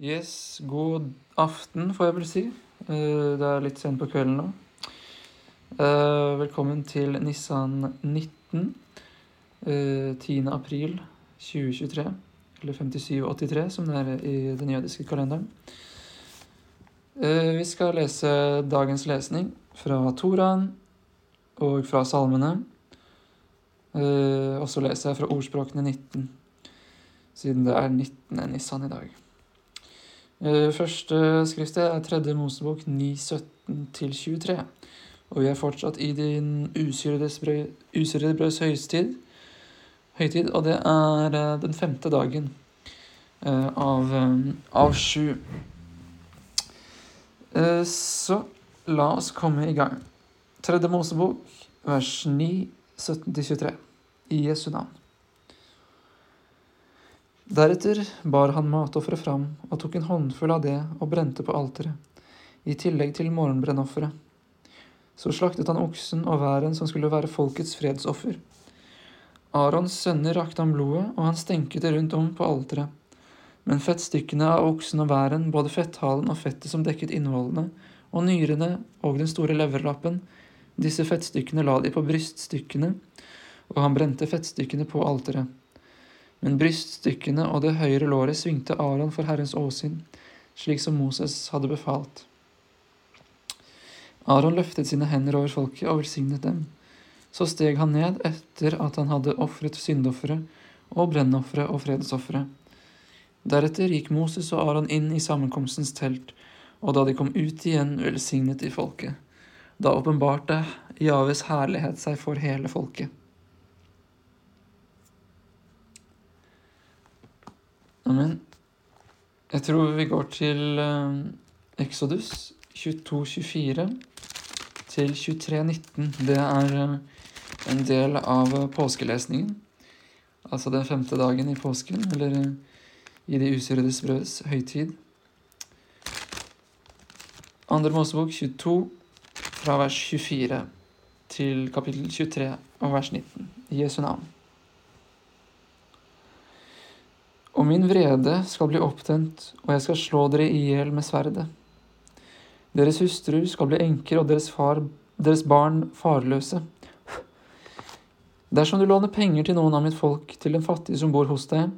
Yes, god aften, får jeg vel si. Eh, Det er litt sent på kvelden nå. Eh, Velkommen til Nissan 19. eh, 10. april 2023. Eller 5783, som det er i den jødiske kalenderen. Eh, Vi skal lese dagens lesning fra Toraen og fra salmene. Eh, Og så leser jeg fra ordspråkene 19, siden det er 19. Nissan i dag. Eh, Første skriftet er tredje Mosebok 9.17-23. Og vi er fortsatt i din usyrede brøds høytid, høytid, og det er eh, den femte dagen eh, av, av sju. Så la oss komme i gang. Tredje Mosebok, vers 9, 17-23. I Jesu navn. Deretter bar han matofferet fram og tok en håndfull av det og brente på alteret, i tillegg til morgenbrennofferet. Så slaktet han oksen og væren som skulle være folkets fredsoffer. Arons sønner rakte ham blodet, og han stenket det rundt om på alteret. Men fettstykkene av oksen og væren, både fetthalen og fettet som dekket innvollene, og nyrene og den store leverlappen, disse fettstykkene la de på bryststykkene, og han brente fettstykkene på alteret. Men bryststykkene og det høyre låret svingte Aron for Herrens åsyn, slik som Moses hadde befalt. Aron løftet sine hender over folket og velsignet dem. Så steg han ned etter at han hadde ofret syndofferet og brennofferet og fredsofferet. Deretter gikk Moses og Aron inn i sammenkomstens telt, og da de kom ut igjen, velsignet de folket. Da åpenbarte Javes herlighet seg for hele folket. Amen. Jeg tror vi går til eh, Exodus 22-24 til 23-19. Det er eh, en del av eh, påskelesningen. Altså den femte dagen i påsken, eller i de usyredes brøds høytid. Andre Mosebok 22 fra vers 24 til kapittel 23 og vers 19. I Jesu navn. Og min vrede skal bli opptent, og jeg skal slå dere i hjel med sverdet. Deres hustruer skal bli enker, og deres, far, deres barn farløse. Dersom du låner penger til noen av mitt folk, til en fattig som bor hos deg,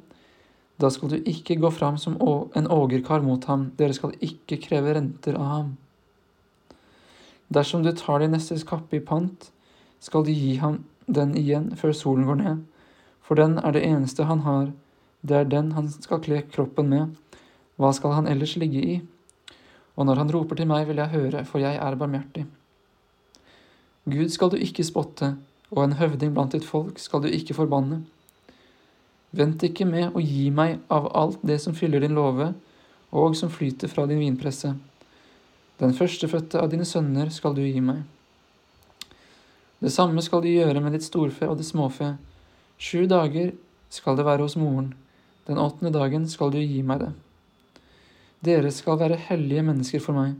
da skal du ikke gå fram som en ågerkar mot ham, dere skal ikke kreve renter av ham. Dersom du tar din nestes kappe i pant, skal du gi ham den igjen før solen går ned, for den er det eneste han har, det er den han skal kle kroppen med, hva skal han ellers ligge i? Og når han roper til meg, vil jeg høre, for jeg er barmhjertig. Gud skal du ikke spotte, og en høvding blant ditt folk skal du ikke forbanne. Vent ikke med å gi meg av alt det som fyller din låve, og som flyter fra din vinpresse. Den førstefødte av dine sønner skal du gi meg. Det samme skal du gjøre med ditt storfe og ditt småfe. Sju dager skal det være hos moren. Den åttende dagen skal du gi meg det. Dere skal være hellige mennesker for meg.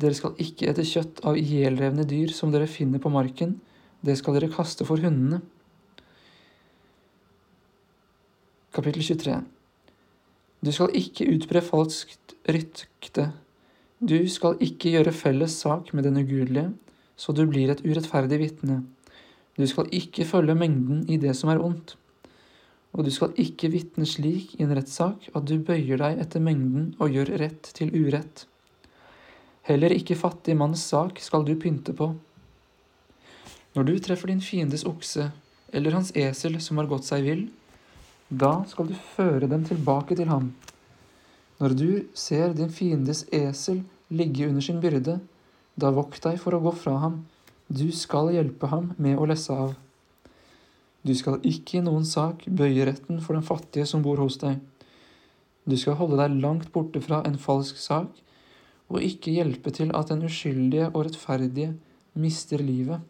Dere skal ikke ete kjøtt av ihjelrevne dyr som dere finner på marken. Det skal dere kaste for hundene. Kapittel 23 Du skal ikke utbre falskt rykte. Du skal ikke gjøre felles sak med den ugudelige, så du blir et urettferdig vitne. Du skal ikke følge mengden i det som er ondt. Og du skal ikke vitne slik i en rettssak at du bøyer deg etter mengden og gjør rett til urett. Heller ikke fattig manns sak skal du pynte på. Når du treffer din fiendes okse eller hans esel som har gått seg vill, da skal du føre dem tilbake til ham. Når du ser din fiendes esel ligge under sin byrde, da vokt deg for å gå fra ham, du skal hjelpe ham med å lesse av. Du skal ikke i noen sak bøye retten for den fattige som bor hos deg. Du skal holde deg langt borte fra en falsk sak, og ikke hjelpe til at den uskyldige og rettferdige mister livet.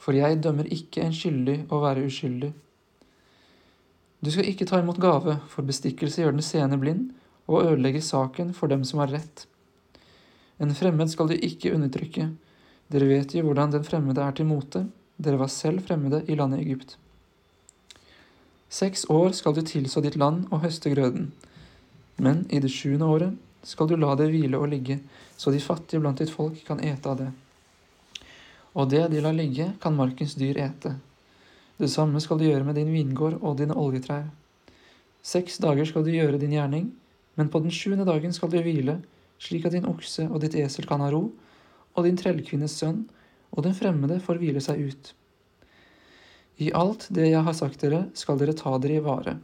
For jeg dømmer ikke en skyldig å være uskyldig. Du skal ikke ta imot gave, for bestikkelse gjør den seende blind, og ødelegger saken for dem som har rett. En fremmed skal du ikke undertrykke. Dere vet jo hvordan den fremmede er til mote. Dere var selv fremmede i landet Egypt. Seks år skal du tilså ditt land og høste grøden. Men i det sjuende året skal du la det hvile og ligge, så de fattige blant ditt folk kan ete av det. Og det de lar ligge, kan markens dyr ete. Det samme skal du gjøre med din vingård og dine oljetrær. Seks dager skal du gjøre din gjerning, men på den sjuende dagen skal du hvile, slik at din okse og ditt esel kan ha ro, og din trellkvinnes sønn og den fremmede får hvile seg ut. I alt det jeg har sagt dere, skal dere ta dere i vare.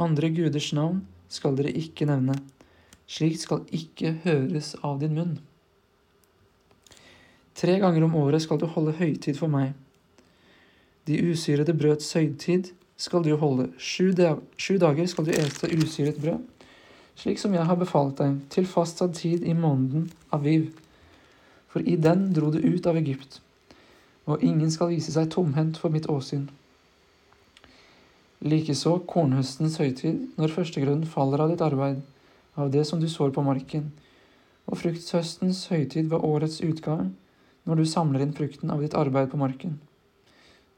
Andre guders navn skal dere ikke nevne. Slikt skal ikke høres av din munn. Tre ganger om året skal du holde høytid for meg. De usyrede brøds høytid skal du holde. Sju, dager skal du ete usyret brød, slik som jeg har befalt deg, til fastsatt tid i måneden Aviv. For i den dro du ut av Egypt, og ingen skal vise seg tomhendt for mitt åsyn. Likeså kornhøstens høytid, når førstegrønnen faller av ditt arbeid, av det som du sår på marken, og frukthøstens høytid ved årets utgang, når du samler inn frukten av ditt arbeid på marken.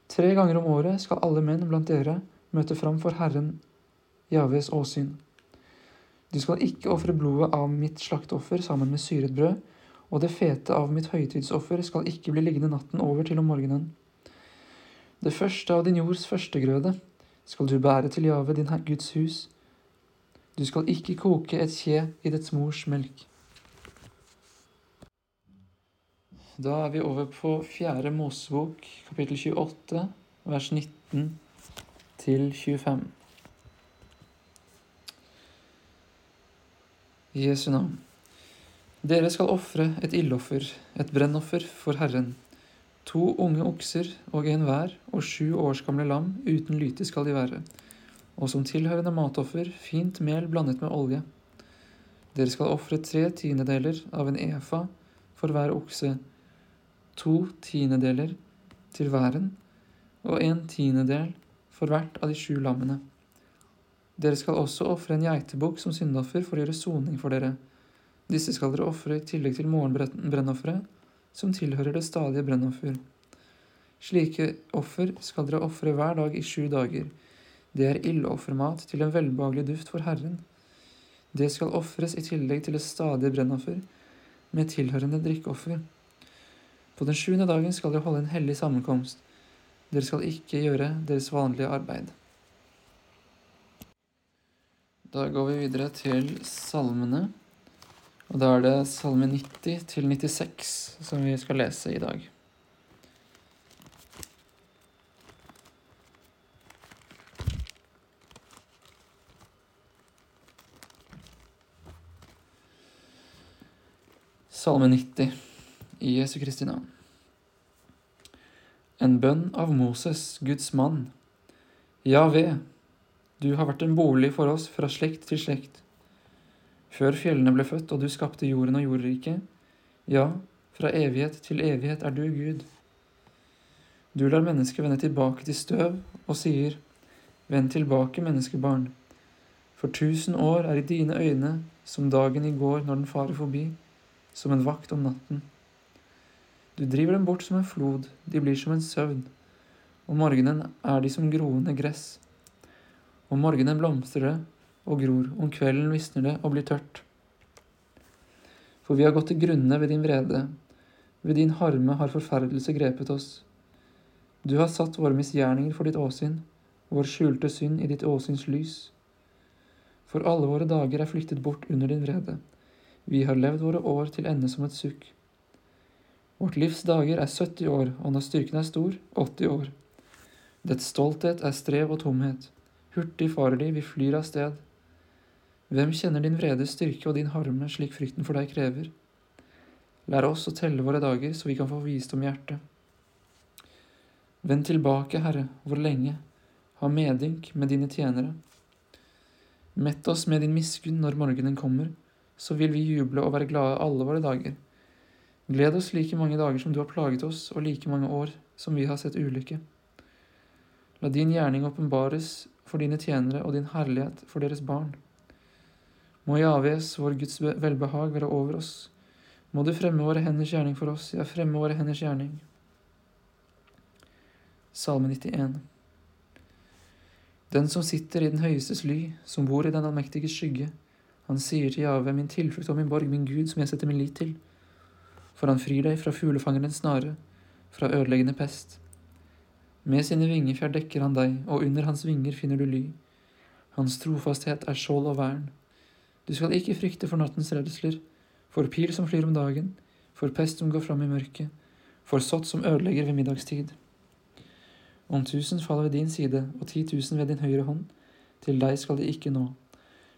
Tre ganger om året skal alle menn blant dere møte fram for Herren Javes åsyn. Du skal ikke ofre blodet av mitt slakteoffer sammen med syret brød, og det fete av mitt høytidsoffer skal ikke bli liggende natten over til om morgenen. Det første av din jords førstegrøde skal du bære til Jave, din Guds hus. Du skal ikke koke et kje i dets mors melk. Da er vi over på fjerde Mosebok, kapittel 28, vers 19 til 25. I Jesu navn. Dere skal ofre et ildoffer, et brennoffer, for Herren. To unge okser og en hver, og sju års gamle lam, uten lyte skal de være. Og som tilhørende matoffer, fint mel blandet med olje. Dere skal ofre tre tiendedeler av en efa for hver okse to tiendedeler til væren og en tiendedel for hvert av de sju lammene. Dere skal også ofre en geitebukk som syndoffer for å gjøre soning for dere. Disse skal dere ofre i tillegg til morgenbrennofferet, som tilhører det stadige brennoffer. Slike offer skal dere ofre hver dag i sju dager. Det er ildoffermat til en velbehagelig duft for Herren. Det skal ofres i tillegg til det stadige brennoffer, med tilhørende drikkeoffer. På den sjuende dagen skal dere holde en hellig sammenkomst. Dere skal ikke gjøre deres vanlige arbeid. Da går vi videre til salmene. Og da er det salme 90 til 96 som vi skal lese i dag. Salme 90 i Jesu Kristi navn. En bønn av Moses, Guds mann. Ja Javé, du har vært en bolig for oss fra slekt til slekt. Før fjellene ble født og du skapte jorden og jordriket, ja, fra evighet til evighet er du Gud. Du lar mennesket vende tilbake til støv og sier, Vend tilbake, menneskebarn, for tusen år er i dine øyne som dagen i går når den farer forbi, som en vakt om natten. Du driver dem bort som en flod, de blir som en søvn. Om morgenen er de som groende gress. Om morgenen blomstrer det og gror, om kvelden visner det og blir tørt. For vi har gått til grunne ved din vrede, ved din harme har forferdelse grepet oss. Du har satt våre misgjerninger for ditt åsyn, vår skjulte synd i ditt åsyns lys. For alle våre dager er flyttet bort under din vrede. Vi har levd våre år til ende som et sukk. Vårt livs dager er 70 år, og når styrken er stor, 80 år. Dets stolthet er strev og tomhet. Hurtig farer de, vi flyr av sted. Hvem kjenner din vredes styrke og din harme slik frykten for deg krever? Lær oss å telle våre dager, så vi kan få visdom i hjertet. Vend tilbake, Herre, hvor lenge? Ha medynk med dine tjenere. Mett oss med din miskunn når morgenen kommer, så vil vi juble og være glade alle våre dager. Gled oss like mange dager som du har plaget oss, og like mange år som vi har sett ulykke. La din gjerning åpenbares for dine tjenere og din herlighet for deres barn. Må Javes, vår Guds velbehag, være over oss. Må du fremme våre henders gjerning for oss, ja, fremme våre henders gjerning. Salme 91 Den som sitter i den høyestes ly, som bor i den allmektiges skygge, Han sier til Jave, min tilflukt og min borg, min Gud, som jeg setter min lit til. For han frir deg fra fuglefangerens snare, fra ødeleggende pest. Med sine vingefjær dekker han deg, og under hans vinger finner du ly. Hans trofasthet er skjold og vern. Du skal ikke frykte for nattens redsler, for pil som flyr om dagen, for pest som går fram i mørket, for sott som ødelegger ved middagstid. Om tusen faller ved din side og ti tusen ved din høyre hånd, til deg skal de ikke nå.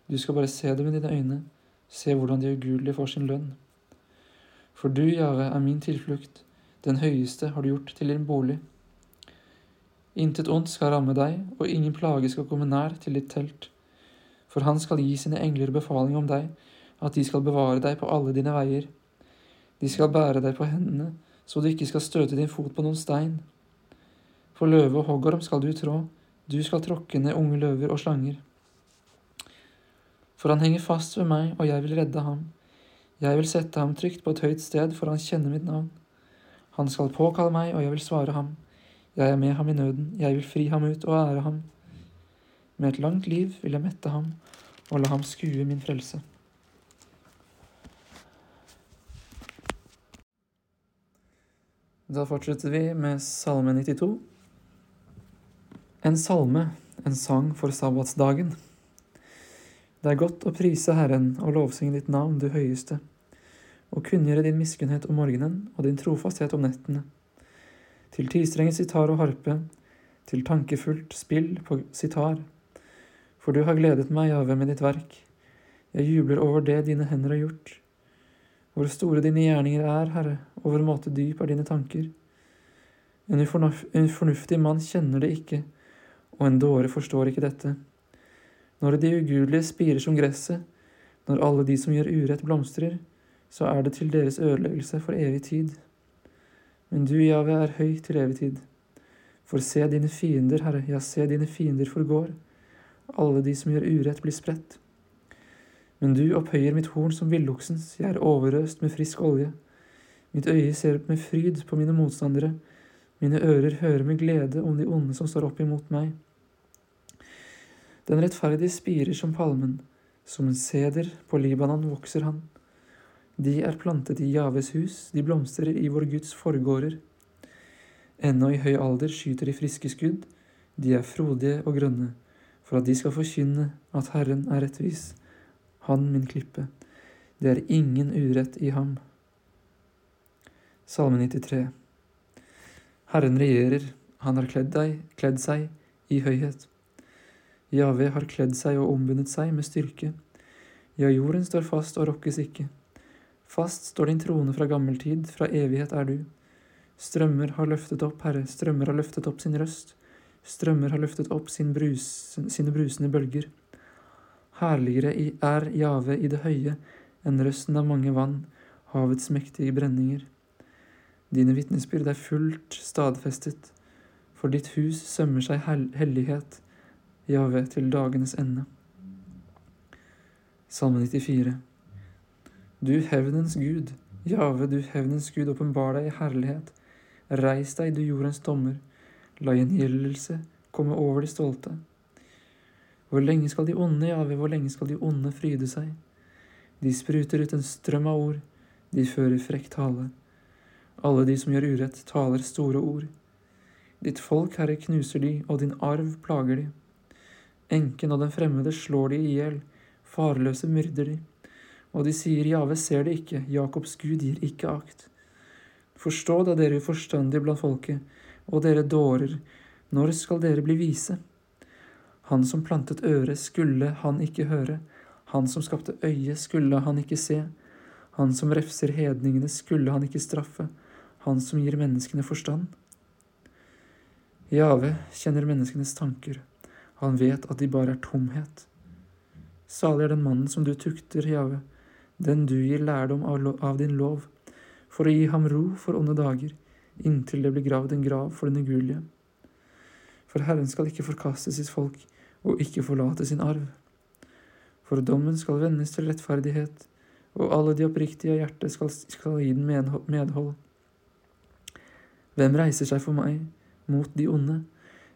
Du skal bare se det med dine øyne, se hvordan de ugudelige får sin lønn. For du, Jave, er min tilflukt, den høyeste har du gjort til din bolig. Intet ondt skal ramme deg, og ingen plage skal komme nær til ditt telt. For han skal gi sine engler befaling om deg, at de skal bevare deg på alle dine veier. De skal bære deg på hendene, så du ikke skal støte din fot på noen stein. For løve og hoggorm skal du trå, du skal tråkke ned unge løver og slanger. For han henger fast ved meg, og jeg vil redde ham. Jeg vil sette ham trygt på et høyt sted, for han kjenner mitt navn. Han skal påkalle meg, og jeg vil svare ham. Jeg er med ham i nøden, jeg vil fri ham ut og ære ham. Med et langt liv vil jeg mette ham og la ham skue min frelse. Da fortsetter vi med Salme 92. En salme, en sang for sabbatsdagen. Det er godt å prise Herren og lovsynge ditt navn, du høyeste, og kunngjøre din miskunnhet om morgenen og din trofasthet om nettene. Til tistrenget sitar og harpe, til tankefullt spill på sitar. For du har gledet meg, Jave, med ditt verk. Jeg jubler over det dine hender har gjort. Hvor store dine gjerninger er, Herre, og hvor måte dyp er dine tanker. En fornuftig mann kjenner det ikke, og en dåre forstår ikke dette. Når de ugudelige spirer som gresset, når alle de som gjør urett, blomstrer, så er det til deres ødeleggelse for evig tid. Men du, Jave, er høy til evig tid. For se dine fiender, Herre, ja, se dine fiender forgår. Alle de som gjør urett, blir spredt. Men du opphøyer mitt horn som villoksens, jeg er overøst med frisk olje. Mitt øye ser med fryd på mine motstandere, mine ører hører med glede om de onde som står opp imot meg. Den rettferdige spirer som palmen, som en seder på Libanon vokser han. De er plantet i Javes hus, de blomstrer i vår Guds forgårder. Ennå i høy alder skyter de friske skudd, de er frodige og grønne, for at de skal forkynne at Herren er rettvis han min klippe. Det er ingen urett i ham. Salme 93 Herren regjerer, han har kledd, deg, kledd seg i høyhet. Jave har kledd seg og ombundet seg med styrke. Ja, jorden står fast og rokkes ikke. Fast står din trone fra gammel tid, fra evighet er du. Strømmer har løftet opp, Herre, strømmer har løftet opp sin røst. Strømmer har løftet opp sin brus, sine brusende bølger. Herligere er Jave i det høye enn røsten av mange vann, havets mektige brenninger. Dine vitnesbyrd er fullt stadfestet, for ditt hus sømmer seg hellighet, Jave, til dagenes ende. Salme 94 Du hevnens Gud, Jave, du hevnens Gud, åpenbar deg i herlighet. Reis deg, du jordens dommer, la gjengjeldelse komme over de stolte. Hvor lenge skal de onde jave, hvor lenge skal de onde fryde seg? De spruter ut en strøm av ord, de fører frekk tale. Alle de som gjør urett, taler store ord. Ditt folk, Herre, knuser de, og din arv plager de. Enken og den fremmede slår de i hjel, farløse myrder de. Og de sier, Jave ser det ikke, Jakobs Gud gir ikke akt. Forstå da, dere uforstandige blant folket, og dere dårer, når skal dere bli vise? Han som plantet øret, skulle han ikke høre. Han som skapte øyet, skulle han ikke se. Han som refser hedningene, skulle han ikke straffe. Han som gir menneskene forstand. Jave kjenner menneskenes tanker. Han vet at de bare er tomhet. Salig er den mannen som du tukter, Jave, den du gir lærdom av din lov, for å gi ham ro for onde dager, inntil det blir gravd en grav for den ugudelige. For Herren skal ikke forkaste sitt folk, og ikke forlate sin arv. For dommen skal vendes til rettferdighet, og alle de oppriktige av hjerte skal, skal gi den medhold. Hvem reiser seg for meg mot de onde?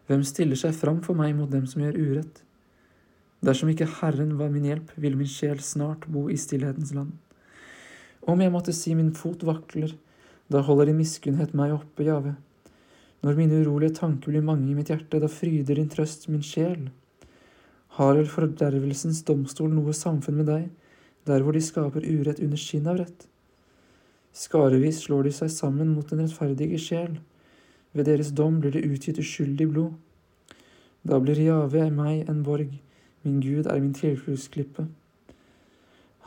Hvem stiller seg fram for meg mot dem som gjør urett? Dersom ikke Herren var min hjelp, ville min sjel snart bo i stillhetens land. Om jeg måtte si min fot vakler, da holder din miskunnhet meg oppe, Jave. Når mine urolige tanker blir mange i mitt hjerte, da fryder din trøst min sjel. Har vel fordervelsens domstol noe samfunn med deg, der hvor de skaper urett under skinn av rett? Skarevis slår de seg sammen mot den rettferdige sjel, ved deres dom blir det utgitt uskyldig blod. Da blir Jave meg en borg, min Gud er min tilfluktsklippe.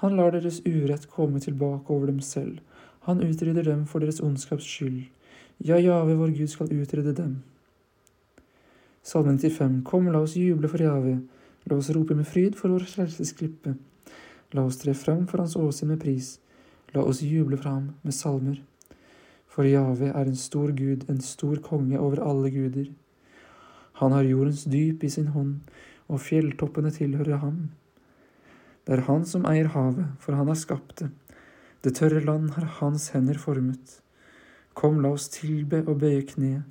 Han lar deres urett komme tilbake over dem selv, han utrydder dem for deres ondskaps skyld. Ja, Jave, vår Gud, skal utrydde dem. Salme 95. Kom, la oss juble for Jave, la oss rope med fryd for vår frelsesklippe. La oss tre fram for hans åsyn med pris, la oss juble for ham med salmer. For Jave er en stor Gud, en stor konge over alle guder. Han har jordens dyp i sin hånd, og fjelltoppene tilhører ham. Det er han som eier havet, for han har skapt det. Det tørre land har hans hender formet. Kom, la oss tilbe og bøye kne,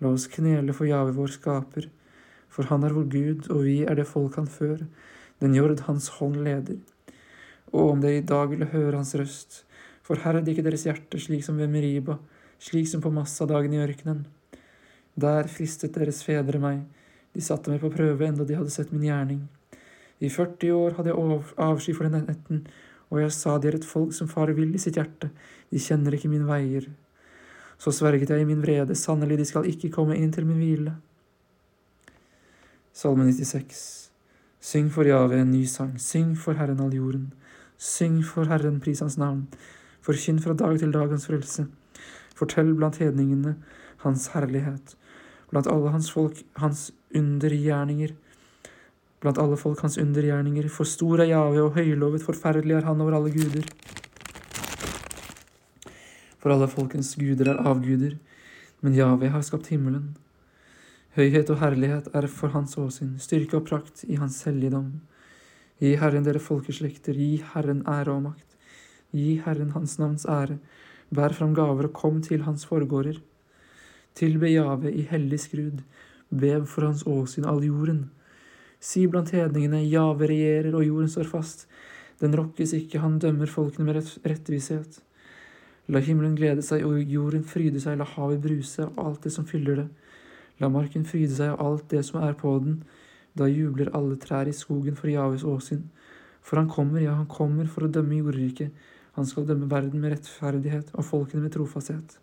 la oss knele for Jave vår skaper, for han er vår Gud, og vi er det folk han før, den jord hans hånd leder. Og om dere i dag ville høre hans røst, forherd ikke deres hjerte slik som ved Meriba, slik som på Massa-dagen i ørkenen. Der fristet deres fedre meg, de satte meg på prøve enda de hadde sett min gjerning. I 40 år hadde jeg avsky for den netten, og jeg sa de er et folk som farer vill i sitt hjerte, de kjenner ikke mine veier. Så sverget jeg i min vrede, sannelig, de skal ikke komme inn til min hvile. Salme 96 Syng for Jave en ny sang, syng for Herren all jorden. Syng for Herren, pris hans navn. Forkynn fra dag til dag hans frelse. Fortell blant hedningene hans herlighet. Blant alle hans folk hans undergjerninger blant alle folk hans undergjerninger, for stor er Jave og høylovet, forferdelig er han over alle guder. For alle folkens guder er avguder, men Jave har skapt himmelen. Høyhet og herlighet er for hans åsyn, styrke og prakt i hans helligdom. Gi Herren dere folkeslekter, gi Herren ære og makt. Gi Herren hans navns ære, bær fram gaver og kom til hans forgårder. Tilbe Jave i hellig skrud, bev for hans åsyn all jorden. Si blant hedningene, Jave regjerer, og jorden står fast. Den rokkes ikke, han dømmer folkene med rett, rettvishet. La himmelen glede seg og jorden fryde seg, la havet bruse og alt det som fyller det. La marken fryde seg og alt det som er på den. Da jubler alle trær i skogen for Javes åsyn. For han kommer, ja, han kommer for å dømme jordriket. Han skal dømme verden med rettferdighet og folkene med trofasthet.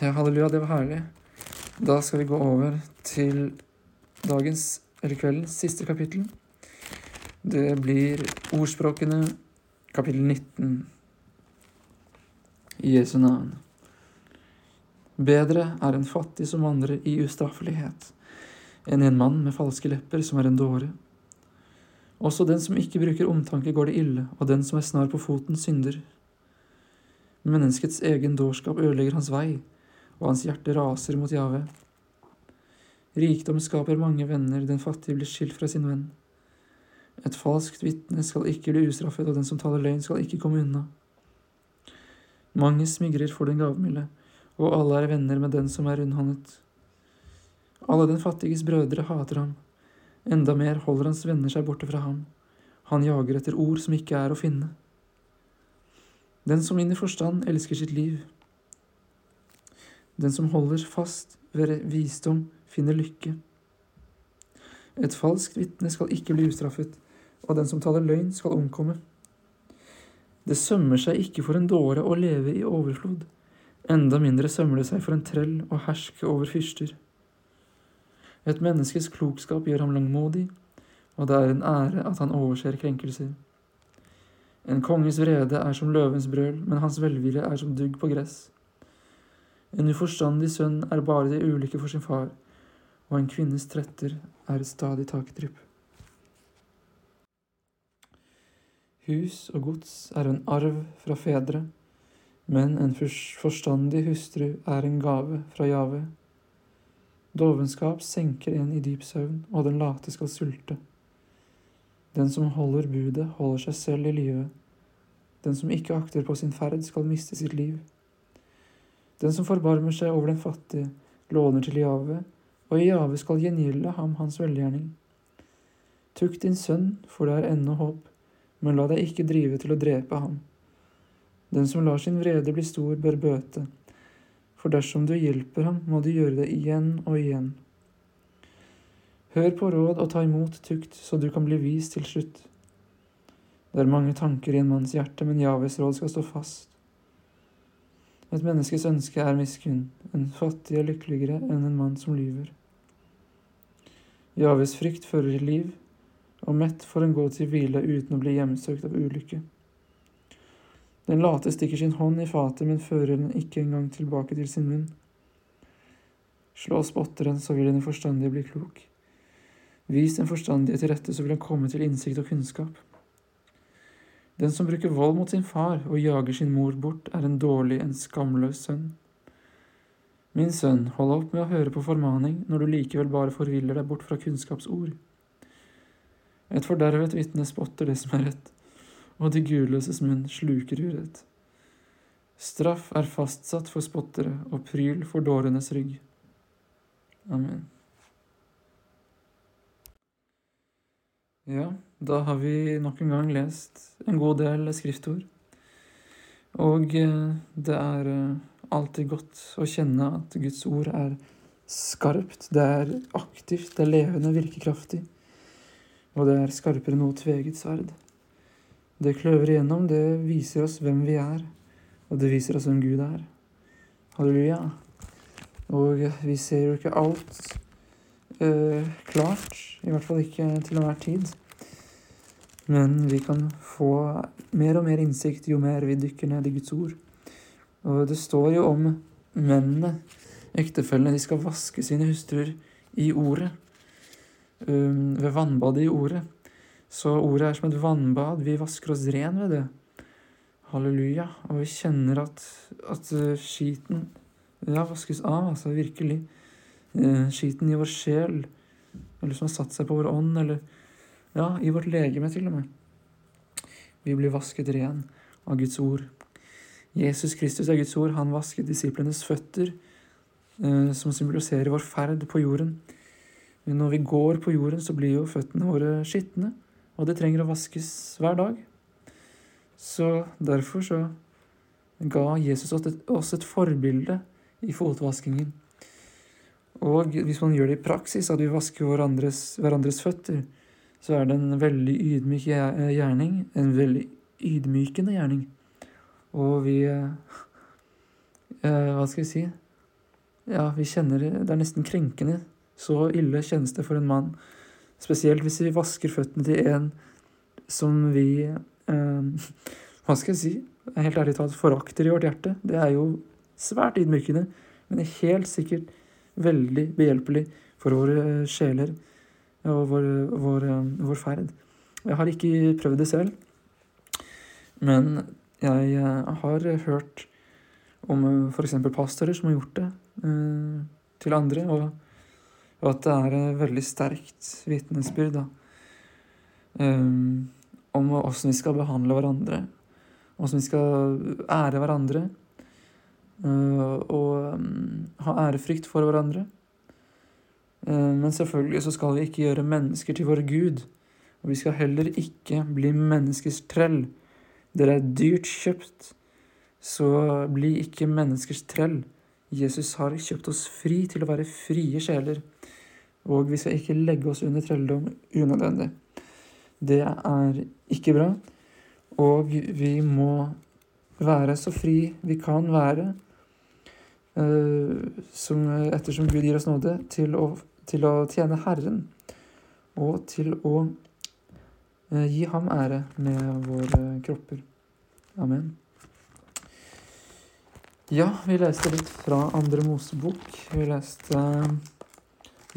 Ja, halleluja, det var herlig. Da skal vi gå over til dagens, eller kveldens, siste kapittel. Det blir ordspråkene, kapittel 19, i Jesu navn. Bedre er en fattig som vandrer i ustraffelighet, enn en mann med falske lepper som er en dåre. Også den som ikke bruker omtanke, går det ille, og den som er snar på foten, synder. Menneskets egen dårskap ødelegger hans vei, og hans hjerte raser mot Jave. Rikdom skaper mange venner, den fattige blir skilt fra sin venn. Et falskt vitne skal ikke bli ustraffet, og den som taler løgn, skal ikke komme unna. Mange smigrer for den gavmilde, og alle er venner med den som er rundhåndet. Alle den fattiges brødre hater ham, enda mer holder hans venner seg borte fra ham. Han jager etter ord som ikke er å finne. Den som vinner forstand, elsker sitt liv. Den som holder fast ved visdom, finner lykke. Et falskt vitne skal ikke bli ustraffet, og den som taler løgn, skal omkomme. Det sømmer seg ikke for en dåre å leve i overflod, enda mindre sømmer det seg for en trell å herske over fyrster. Et menneskes klokskap gjør ham langmodig, og det er en ære at han overser krenkelser. En konges vrede er som løvens brøl, men hans velvilje er som dugg på gress. En uforstandig sønn er bare til ulykke for sin far, og en kvinnes tretter er et stadig takdrypp. Hus og gods er en arv fra fedre, men en forstandig hustru er en gave fra Jave. Dovenskap senker en i dyp søvn, og den late skal sulte. Den som holder budet, holder seg selv i live. Den som ikke akter på sin ferd, skal miste sitt liv. Den som forbarmer seg over den fattige, låner til Jave, og Jave skal gjengjelde ham hans velgjerning. Tukt din sønn, for det er ennå håp, men la deg ikke drive til å drepe ham. Den som lar sin vrede bli stor, bør bøte, for dersom du hjelper ham, må du gjøre det igjen og igjen. Hør på råd og ta imot tukt, så du kan bli vis til slutt. Det er mange tanker i en manns hjerte, men Javes råd skal stå fast. Et menneskes ønske er miskunn, en fattig er lykkeligere enn en mann som lyver. Javes frykt fører til liv, og mett får en gå til hvile uten å bli hjemsøkt av ulykke. Den late stikker sin hånd i fatet, men fører den ikke engang tilbake til sin munn. Slå spotteren, så vil den forstandige bli klok. Vis den forstandige til rette, så vil han komme til innsikt og kunnskap. Den som bruker vold mot sin far og jager sin mor bort, er en dårlig, en skamløs sønn. Min sønn, hold opp med å høre på formaning når du likevel bare forviller deg bort fra kunnskapsord. Et fordervet vitne spotter det som er rett, og de gudløses munn sluker urett. Straff er fastsatt for spottere og pryl for dårenes rygg. Amen. Ja, da har vi nok en gang lest en god del skriftord. Og eh, det er eh, alltid godt å kjenne at Guds ord er skarpt, det er aktivt, det er levende, virkekraftig. Og det er skarpere enn noe tveget sverd. Det kløver igjennom, det viser oss hvem vi er, og det viser oss hvem Gud er. Halleluja. Og vi ser jo ikke alt eh, klart, i hvert fall ikke til enhver tid. Men vi kan få mer og mer innsikt jo mer vi dykker ned i Guds ord. Og det står jo om mennene, ektefellene, de skal vaske sine hustruer i ordet. Um, ved vannbadet i ordet. Så ordet er som et vannbad. Vi vasker oss ren ved det. Halleluja. Og vi kjenner at, at uh, skiten ja, vaskes av, altså virkelig. Uh, skiten i vår sjel, eller som har satt seg på vår ånd, eller ja, i vårt legeme til og med. Vi blir vasket ren av Guds ord. Jesus Kristus er Guds ord. Han vasket disiplenes føtter, eh, som symboliserer vår ferd på jorden. Men når vi går på jorden, så blir jo føttene våre skitne, og det trenger å vaskes hver dag. Så derfor så ga Jesus oss et forbilde i fotvaskingen. Og hvis man gjør det i praksis, at vi vasker hverandres, hverandres føtter, så er det en veldig ydmyk gjerning. En veldig ydmykende gjerning. Og vi eh, eh, Hva skal vi si? Ja, vi kjenner Det er nesten krenkende. Så ille kjennes det for en mann. Spesielt hvis vi vasker føttene til en som vi eh, Hva skal jeg si? Helt ærlig talt forakter i vårt hjerte. Det er jo svært ydmykende, men helt sikkert veldig behjelpelig for våre sjeler og vår, vår, vår ferd. Jeg har ikke prøvd det selv, men jeg eh, har hørt om eh, f.eks. pastorer som har gjort det eh, til andre, og, og, at det er et veldig sterkt vitnesbyrd um, om åssen vi skal behandle hverandre, åssen vi skal ære hverandre, og um, ha ærefrykt for hverandre. Eh, men selvfølgelig så skal vi ikke gjøre mennesker til vår Gud. Og vi skal heller ikke bli menneskers trell. Dere er dyrt kjøpt, så bli ikke menneskers trell. Jesus har kjøpt oss fri til å være frie sjeler. Og vi skal ikke legge oss under trelldom unødvendig. Det er ikke bra. Og vi må være så fri vi kan være, som, ettersom Gud gir oss nåde, til å til å tjene Herren og til å eh, gi ham ære med våre kropper. Amen. Ja, vi leste litt fra Andre Mosebok. Vi leste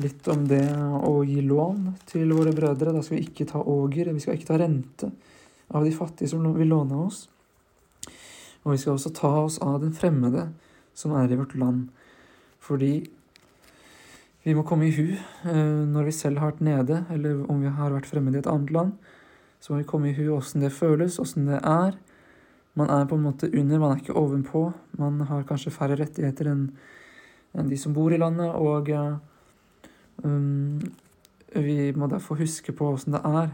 litt om det å gi lån til våre brødre. Da skal vi ikke ta åger, vi skal ikke ta rente av de fattige som vil låne oss. Og vi skal også ta oss av den fremmede som er i vårt land. Fordi vi må komme i hu eh, når vi selv har vært nede, eller om vi har vært fremmede i et annet land. Så må vi komme i hu åssen det føles, åssen det er. Man er på en måte under, man er ikke ovenpå. Man har kanskje færre rettigheter enn de som bor i landet. Og, Um, vi må derfor huske på åssen det er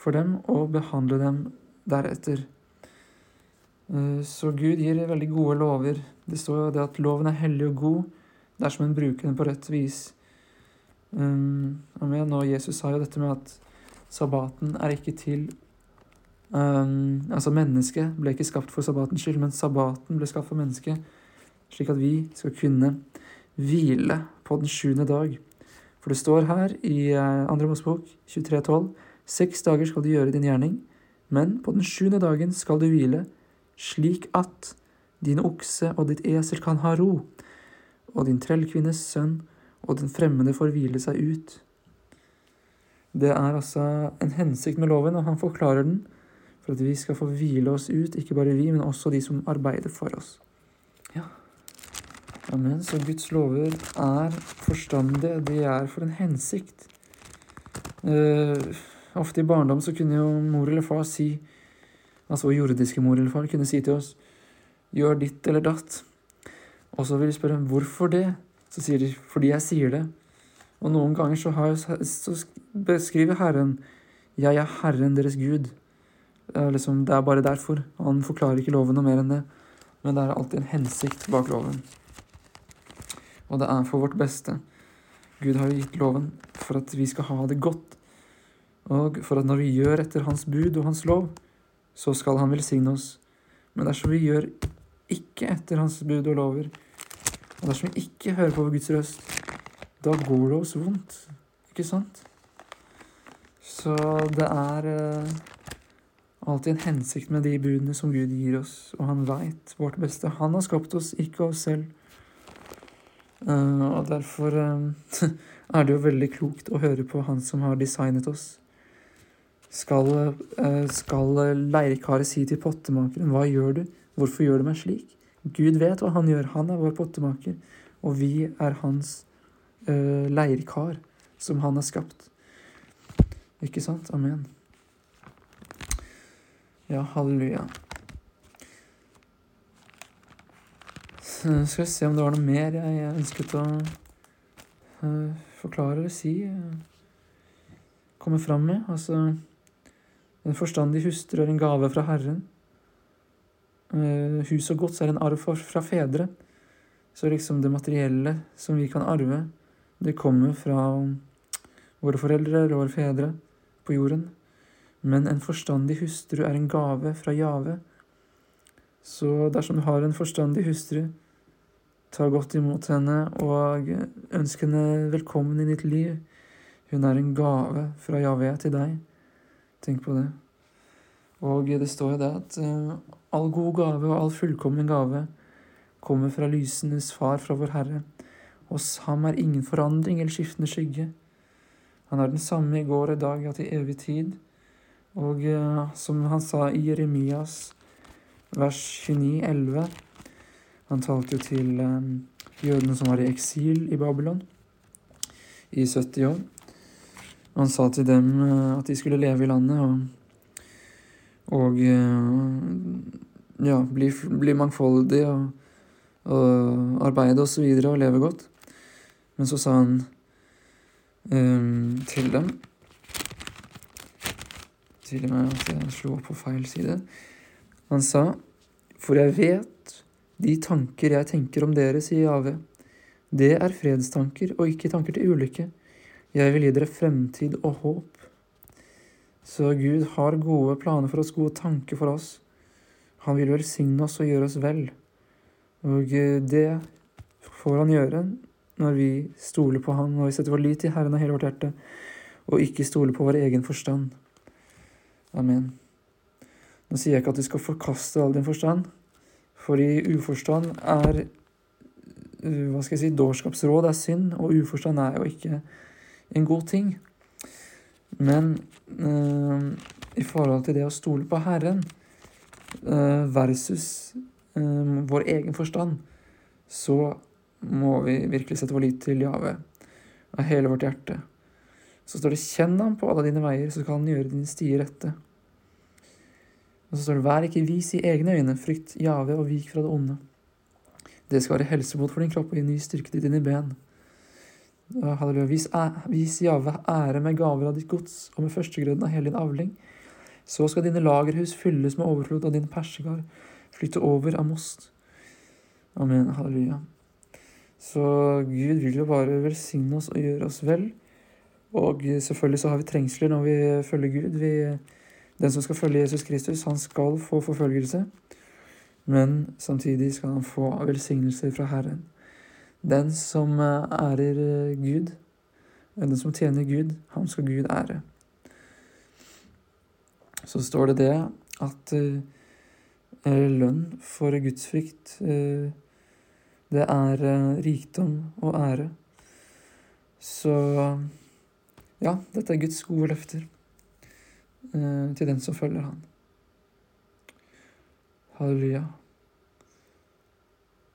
for dem og behandle dem deretter. Uh, så Gud gir veldig gode lover. Det står jo det at loven er hellig og god dersom en bruker den på rett vis. Um, amen. Og Jesus sa jo dette med at sabbaten er ikke til um, Altså, mennesket ble ikke skapt for sabbatens skyld, men sabbaten ble skapt for mennesket, slik at vi skal kunne hvile på den sjuende dag. For det står her i uh, Andre Mosebok 23,12.: Seks dager skal du gjøre din gjerning, men på den sjuende dagen skal du hvile, slik at din okse og ditt esel kan ha ro, og din trellkvinnes sønn og den fremmede får hvile seg ut. Det er altså en hensikt med loven, og han forklarer den for at vi skal få hvile oss ut, ikke bare vi, men også de som arbeider for oss. Ja. Amen. Så Guds lover er forstandige, de er for en hensikt. Uh, ofte i barndom så kunne jo mor eller far si, altså jordiske mor eller far, kunne si til oss gjør ditt eller datt. Og så vil vi spørre hvorfor det? Så sier de fordi jeg sier det. Og noen ganger så, har, så beskriver Herren jeg er Herren deres Gud. Det er, liksom, det er bare derfor. Han forklarer ikke loven noe mer enn det. Men det er alltid en hensikt bak loven. Og det er for vårt beste. Gud har jo gitt loven for at vi skal ha det godt. Og for at når vi gjør etter Hans bud og Hans lov, så skal Han velsigne oss. Men dersom vi gjør ikke etter Hans bud og lover, og dersom vi ikke hører på Guds røst, da går det oss vondt. Ikke sant? Så det er eh, alltid en hensikt med de budene som Gud gir oss, og han veit vårt beste. Han har skapt oss, ikke oss selv. Uh, og derfor uh, er det jo veldig klokt å høre på han som har designet oss. Skal, skal leirkaret si til pottemakeren, hva gjør du, hvorfor gjør du meg slik? Gud vet hva han gjør. Han er vår pottemaker, og vi er hans uh, leirkar som han har skapt. Ikke sant? Amen. Ja, halleluja. Så skal vi se om det var noe mer jeg ønsket å uh, forklare eller si. Komme fram med. Altså En forstandig hustru er en gave fra Herren. Eh, hus og gods er en arv fra fedre. Så liksom det materielle som vi kan arve, det kommer fra våre foreldre eller våre fedre på jorden. Men en forstandig hustru er en gave fra Jave. Så dersom du har en forstandig hustru, ta godt imot henne og ønsk henne velkommen i ditt liv. Hun er en gave fra Jave til deg. Tenk på det. Og det står jo det at uh, all god gave og all fullkommen gave kommer fra lysenes far, fra vår Herre. Hos ham er ingen forandring eller skiftende skygge. Han er den samme i går og i dag, ja, til evig tid. Og uh, som han sa i Jeremias vers 29, 11 Han talte jo til um, jødene som var i eksil i Babylon i 70 år. Han sa til dem uh, at de skulle leve i landet. og og eh, ja, bli, bli mangfoldig og, og arbeide og så videre og leve godt. Men så sa han um, til dem Til og med at jeg slo opp på feil side. Han sa, for jeg vet de tanker jeg tenker om dere, sier Jave. Det er fredstanker og ikke tanker til ulykke. Jeg vil gi dere fremtid og håp. Så Gud har gode planer for oss, gode tanker for oss. Han vil velsigne oss og gjøre oss vel. Og eh, det får han gjøre når vi stoler på Han, når vi setter vår lit til Herren av hele vårt hjerte, og ikke stoler på vår egen forstand. Amen. Nå sier jeg ikke at du skal forkaste all din forstand, for i uforstand er eh, hva skal jeg si, Dårskapsråd er synd, og uforstand er jo ikke en god ting. Men eh, i forhold til det å stole på Herren eh, versus eh, vår egen forstand, så må vi virkelig sette vår lit til Jave av hele vårt hjerte. Så står det 'Kjenn ham på alle dine veier, så skal han gjøre dine stier rette'. Og så står det 'Vær ikke vis i egne øyne, frykt Jave og vik fra det onde'. Det skal være helsebot for din kropp og gi ny styrke til dine ben. Halleluja. Vis, vis Jave ære med gaver av ditt gods og med førstegrøden av hele din avling. Så skal dine lagerhus fylles med overflod, og din persegard flytte over av most. Amen. Halleluja. Så Gud vil jo bare velsigne oss og gjøre oss vel. Og selvfølgelig så har vi trengsler når vi følger Gud. Vi, den som skal følge Jesus Kristus, han skal få forfølgelse. Men samtidig skal han få velsignelser fra Herren. Den som ærer Gud, den som tjener Gud, han skal Gud ære. Så står det det at lønn for gudsfrykt det er rikdom og ære. Så ja, dette er Guds gode løfter eh, til den som følger Han. Halleluja.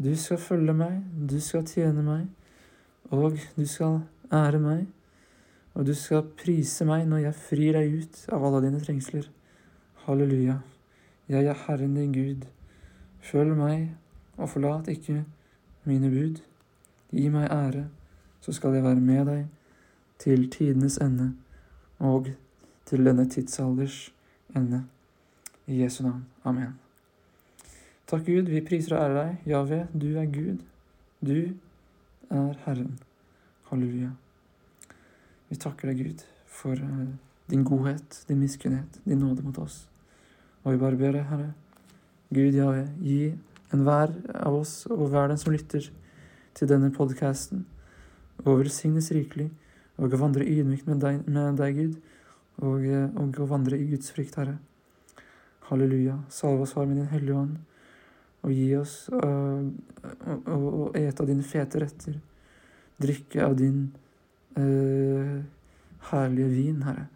Du skal følge meg, du skal tjene meg, og du skal ære meg, og du skal prise meg når jeg frir deg ut av alle dine trengsler. Halleluja. Jeg er Herren din Gud. Følg meg, og forlat ikke mine bud. Gi meg ære, så skal jeg være med deg til tidenes ende og til denne tidsalders ende. I Jesu navn. Amen. Takk, Gud, vi priser og ærer deg. Jave, du er Gud. Du er Herren. Halleluja. Vi takker deg, Gud, for uh, din godhet, din miskunnhet, din nåde mot oss. Og vi bare ber deg, Herre, Gud, Jave, gi enhver av oss og hver den som lytter til denne podkasten, og velsignes rikelig, og å vandre ydmykt med deg, med deg Gud, og, eh, og å vandre i Guds frykt, Herre. Halleluja. Salve oss, Far, med Din Hellige Ånd, og gi oss å ete av dine fete retter, drikke av din uh, herlige vin, Herre,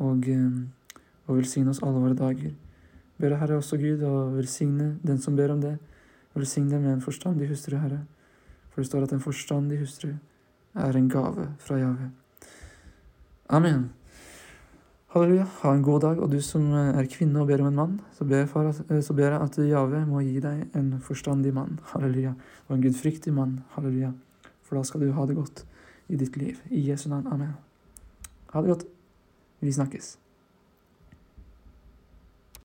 og, uh, og velsigne oss alle våre dager. Ber deg, Herre også Gud å velsigne den som ber om det. Velsigne med en forstandig hustru, Herre. For det står at en forstandig hustru er en gave fra Jave. Amen. Halleluja. Ha en god dag. Og du som er kvinne og ber om en mann, så ber, jeg at Jave må gi deg en forstandig mann. Halleluja. Og en gudfryktig mann. Halleluja. For da skal du ha det godt i ditt liv. I Jesu navn. Amen. Ha det godt. Vi snakkes.